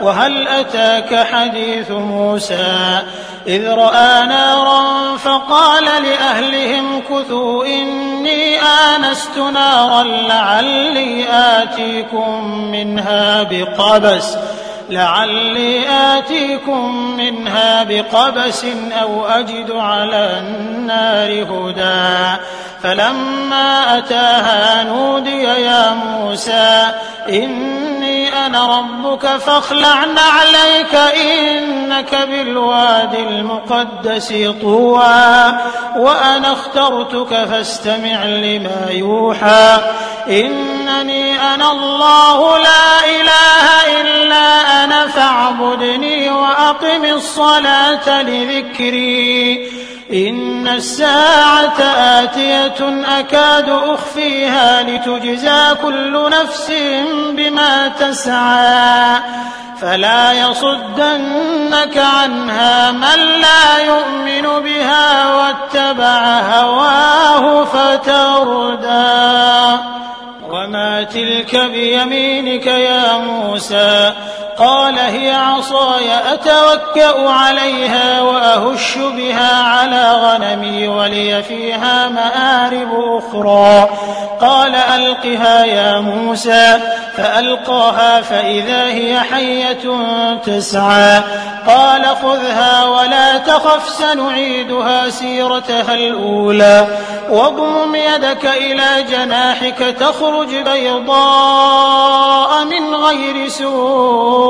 وهل أتاك حديث موسى إذ رأى نارا فقال لأهلهم كثوا إني آنست نارا لعلي آتيكم منها بقبس لعلي آتيكم منها بقبس أو أجد على النار هدى. فلما أتاها نودي يا موسى إني أنا ربك فاخلع عليك إنك بالواد المقدس طوى. وأنا اخترتك فاستمع لما يوحى. إنني أنا الله لا إله إلا أنا فاعبدني وأقم الصلاة لذكري. إن الساعة آتية أكاد أخفيها لتجزى كل نفس بما تسعى. فلا يصدنك عنها من لا يؤمن بها واتبع هواه فتردى. تلك بيمينك يا موسى. قال هي عصاي أتوكأ عليها وأهش بها على غنمي ولي فيها مآرب أخرى. قال ألقها يا موسى فألقاها فإذا هي حية تسعى. قال خذها ولا تخف سنعيدها سيرتها الأولى. واضمم يدك إلى جناحك تخرج بيضاء من غير سوء.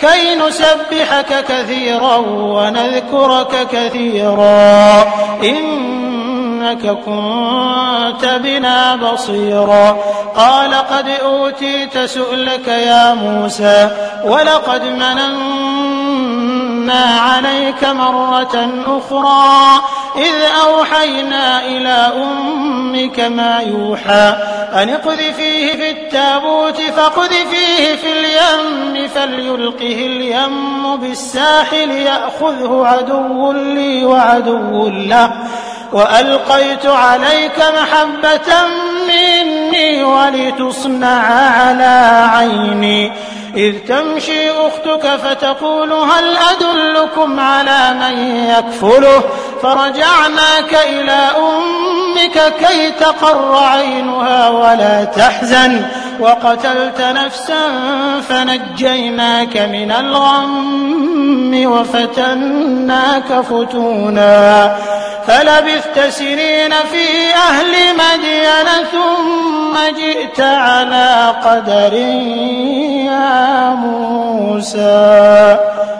كي نسبحك كثيرا ونذكرك كثيرا. إنك كنت بنا بصيرا. قال قد أوتيت سؤلك يا موسى ولقد مننا عليك مرة أخرى. إذ أوحينا إلى أمك ما يوحى أن اقذفيه في التابوت فاقذفيه في اليم فليلقه اليم بالساحل يأخذه عدو لي وعدو له. وألقيت عليك محبة مني ولتصنع على عيني. إذ تمشي أختك فتقول هل أدلكم على من يكفله؟ فرجعناك إلى أمك كي تقر عينها ولا تحزن. وقتلت نفسا فنجيناك من الغم وفتناك فتونا فلبثت سنين في أهل مدين ثم جئت على قدر يا موسى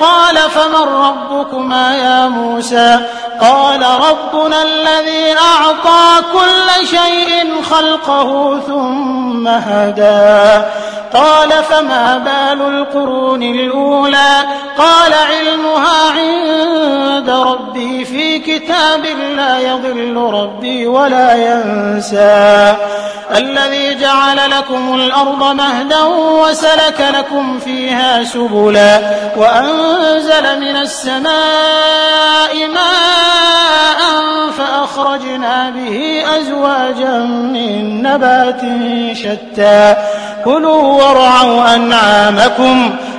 قال فمن ربكما يا موسى قال ربنا الذي أعطى كل شيء خلقه ثم هدى قال فما بال القرون الأولى قال علمها عند ربي في كتاب لا يضل ربي ولا ينسى الذي جعل لكم الأرض مهدا وسلك لكم فيها سبلا وأنزل من السماء ماء فأخرجنا به أزواجا من نبات شتى. كلوا وارعوا أنعامكم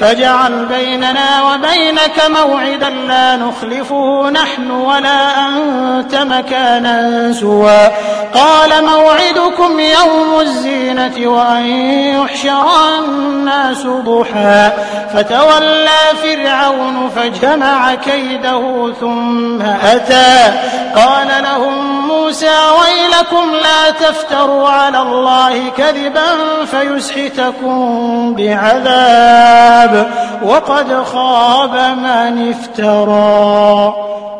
فاجعل بيننا وبينك موعدا لا نخلفه نحن ولا أنت مكانا سوى. قال موعدكم يوم الزينة وأن يحشر الناس ضحى. فتولى فرعون فجمع كيده ثم أتى. قال لهم موسى ويلكم لا تفتروا على الله كذبا فيسحتكم بعذاب. وقد خاب من افترى.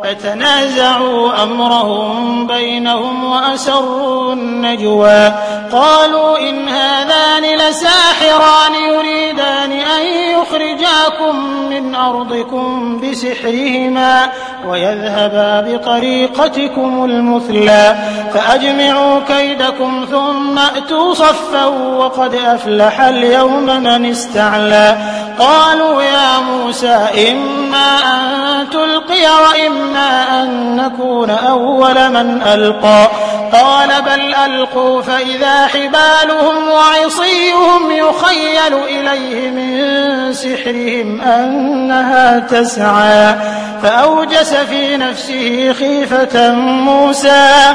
فتنازعوا أمرهم بينهم وأسروا النجوى. قالوا إن هذان لساحران يريدان أن يخرجاكم من أرضكم بسحرهما ويذهبا بطريقتكم المثلى فأجمعوا كيدكم ثم أتوا صفا وقد أفلح اليوم من استعلى قالوا يا موسى إما أن تلقي وإما أن نكون أول من ألقى قال بل ألقوا فإذا حبالهم وعصيهم يخيل إليه من سحرهم أنها تسعى فأوجس في نفسه خيفة موسى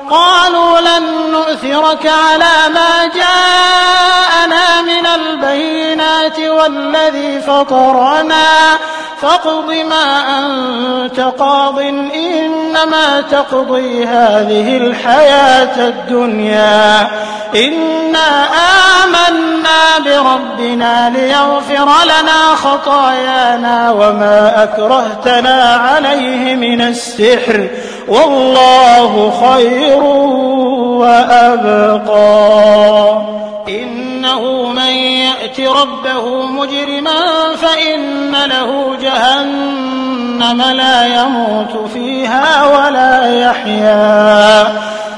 قالوا لن نؤثرك على ما جاءنا من البينات والذي فطرنا. فاقض ما أنت قاض إنما تقضي هذه الحياة الدنيا. إنا آمنا بربنا ليغفر لنا خطايانا وما أكرهتنا عليه من السحر. والله خير وأبقى. إنه من يأت ربه مجرما فإن له جهنم لا يموت فيها ولا يحيا.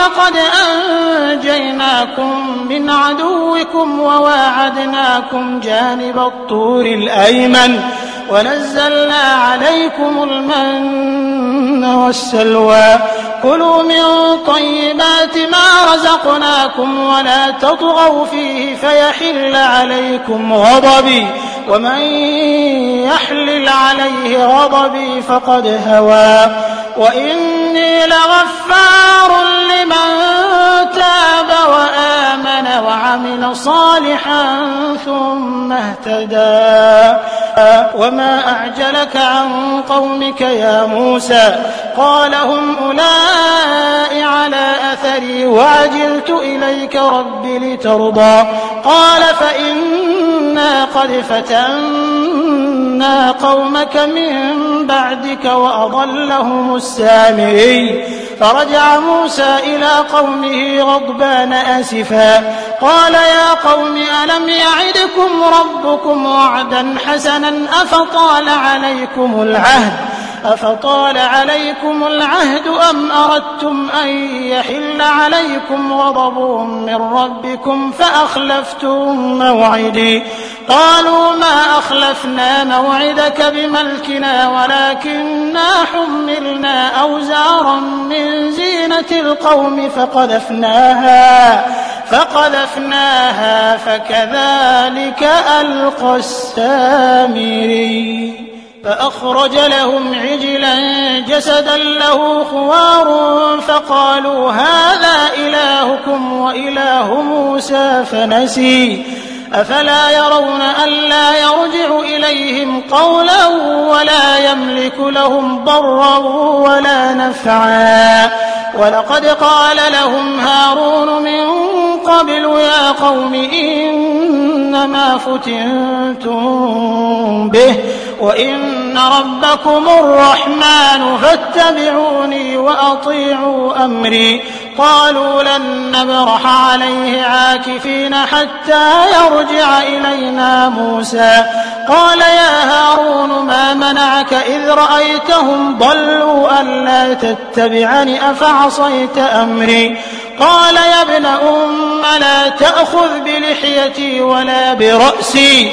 قد أنجيناكم من عدوكم وواعدناكم جانب الطور الأيمن ونزلنا عليكم المن والسلوى. كلوا من طيبات ما رزقناكم ولا تطغوا فيه فيحل عليكم غضبي. ومن يحلل عليه غضبي فقد هوى. وإني لغفار لمن تاب وآمن وعمل صالحا ثم اهتدى. وما أعجلك عن قومك يا موسى قال هم أولئك على أثري وعجلت إليك رب لترضى قال فإنا قد فتنا قومك من بعدك وأضلهم السامري فرجع موسى إلى قومه غضبان أسفا قال يا قوم ألم يعدكم ربكم وعدا حسنا أفطال عليكم العهد أفطال عليكم العهد أم أردتم أن يحل عليكم غضب من ربكم فأخلفتم موعدي؟ قالوا ما أخلفنا موعدك بملكنا ولكننا حملنا أوزارا من زينة القوم فقذفناها فقذفناها فكذلك ألقى السامري. فأخرج لهم عجلا جسدا له خوار فقالوا هذا إلهكم وإله موسى فنسي. أفلا يرون ألا يرجع إليهم قولا ولا يملك لهم ضرا ولا نفعا. ولقد قال لهم هارون من قبل يا قوم إنما فتنتم به. وإن ربكم الرحمن فاتبعوني وأطيعوا أمري. قالوا لن نبرح عليه عاكفين حتى يرجع إلينا موسى. قال يا هارون ما منعك إذ رأيتهم ضلوا ألا تتبعني أفعصيت أمري. قال يا ابن أم لا تأخذ بلحيتي ولا برأسي.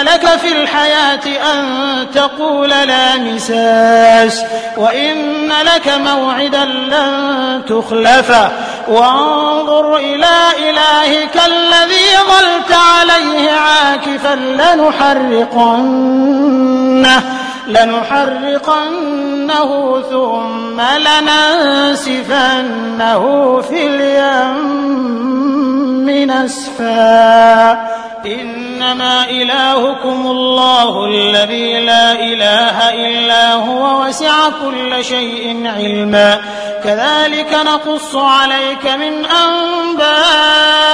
لك في الحياة أن تقول لا مساس وإن لك موعدا لن تخلفه وانظر إلى إلهك الذي ظلت عليه عاكفا لنحرقنه لنحرقنه ثم لننسفنه في اليم نسفا إنما إلهكم الله الذي لا إله إلا هو وسع كل شيء علما. كذلك نقص عليك من أنباء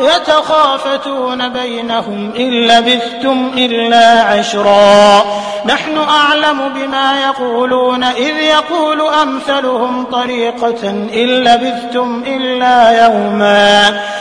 يتخافتون بينهم إن لبثتم إلا عشرا. نحن أعلم بما يقولون إذ يقول أمثلهم طريقة إن لبثتم إلا يوما.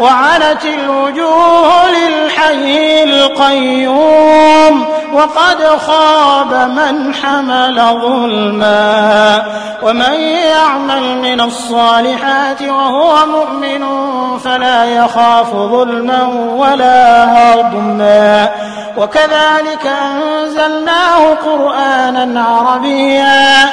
وعنت الوجوه للحي القيوم وقد خاب من حمل ظلما ومن يعمل من الصالحات وهو مؤمن فلا يخاف ظلما ولا هضما وكذلك أنزلناه قرآنا عربيا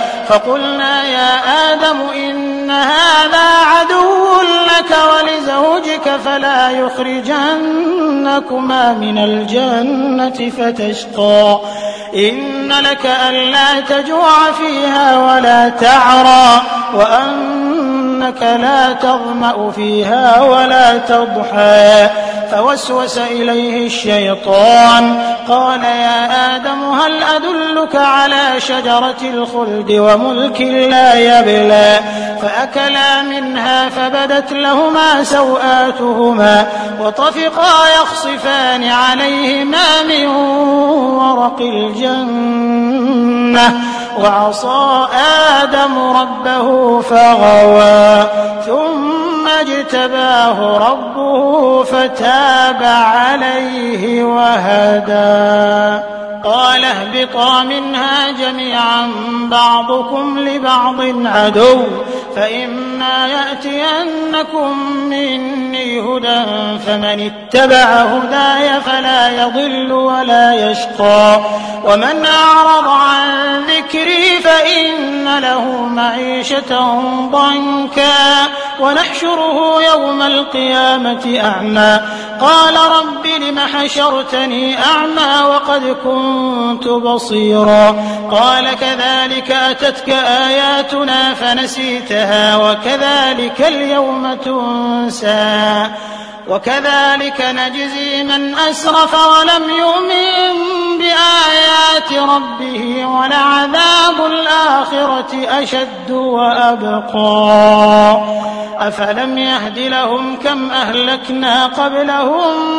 فقلنا يا آدم إن هذا عدو لك ولزوجك فلا يخرجنكما من الجنة فتشقى. إن لك ألا تجوع فيها ولا تعرى. وأنك لا تظمأ فيها ولا تضحى. فوسوس إليه الشيطان قال يا آدم هل أدلك على شجرة الخلد وملك لا يبلى؟ فأكلا منها فبدت لهما سوآتهما وطفقا يخصفان عليهما من ورق الجنة. وعصى آدم ربه فغوى ثم اجتباه ربه فتاب عليه وهدى. قال اهبطا منها جميعا بعضكم لبعض عدو فإما يأتينكم مني هدى فمن اتبع هداي فلا يضل ولا يشقى. ومن أعرض عن معيشة ضنكا ونحشره يوم القيامة أعمى. قال رب لم حشرتني أعمى وقد كنت بصيرا قال كذلك أتتك آياتنا فنسيتها وكذلك اليوم تنسى وكذلك نجزي من أسرف ولم يؤمن بآيات ربه ولعذاب الآخرة أشد وأبقى أفلم يهد لهم كم أهلكنا قبلهم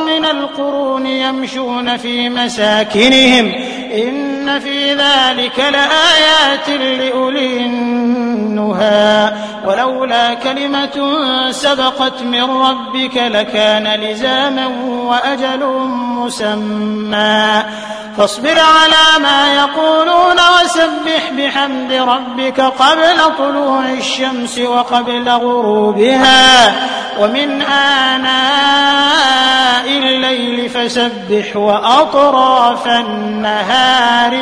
من القرون يمشون في مساكنهم. إن في ذلك لآيات لأولي النهى. ولولا كلمة سبقت من ربك لكان لزاما وأجل مسمى. فاصبر على ما يقولون وسبح بحمد ربك قبل طلوع الشمس وقبل غروبها. ومن آناء الليل فسبح وأطراف النهار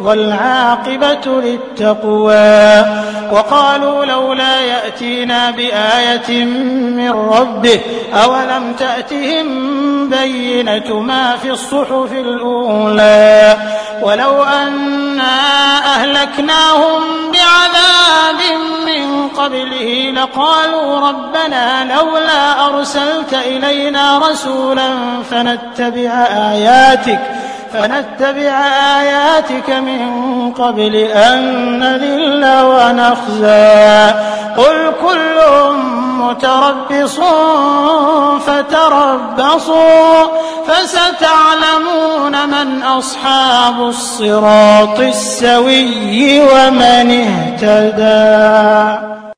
والعاقبة للتقوى. وقالوا لولا يأتينا بآية من ربه أولم تأتهم بينة ما في الصحف الأولى؟ ولو أنا أهلكناهم بعذاب من قبله لقالوا ربنا لولا أرسلت إلينا رسولا فنتبع آياتك. فنتبع آياتك من قبل أن نذل ونخزى. قل كل متربص فتربصوا فستعلمون من أصحاب الصراط السوي ومن اهتدى.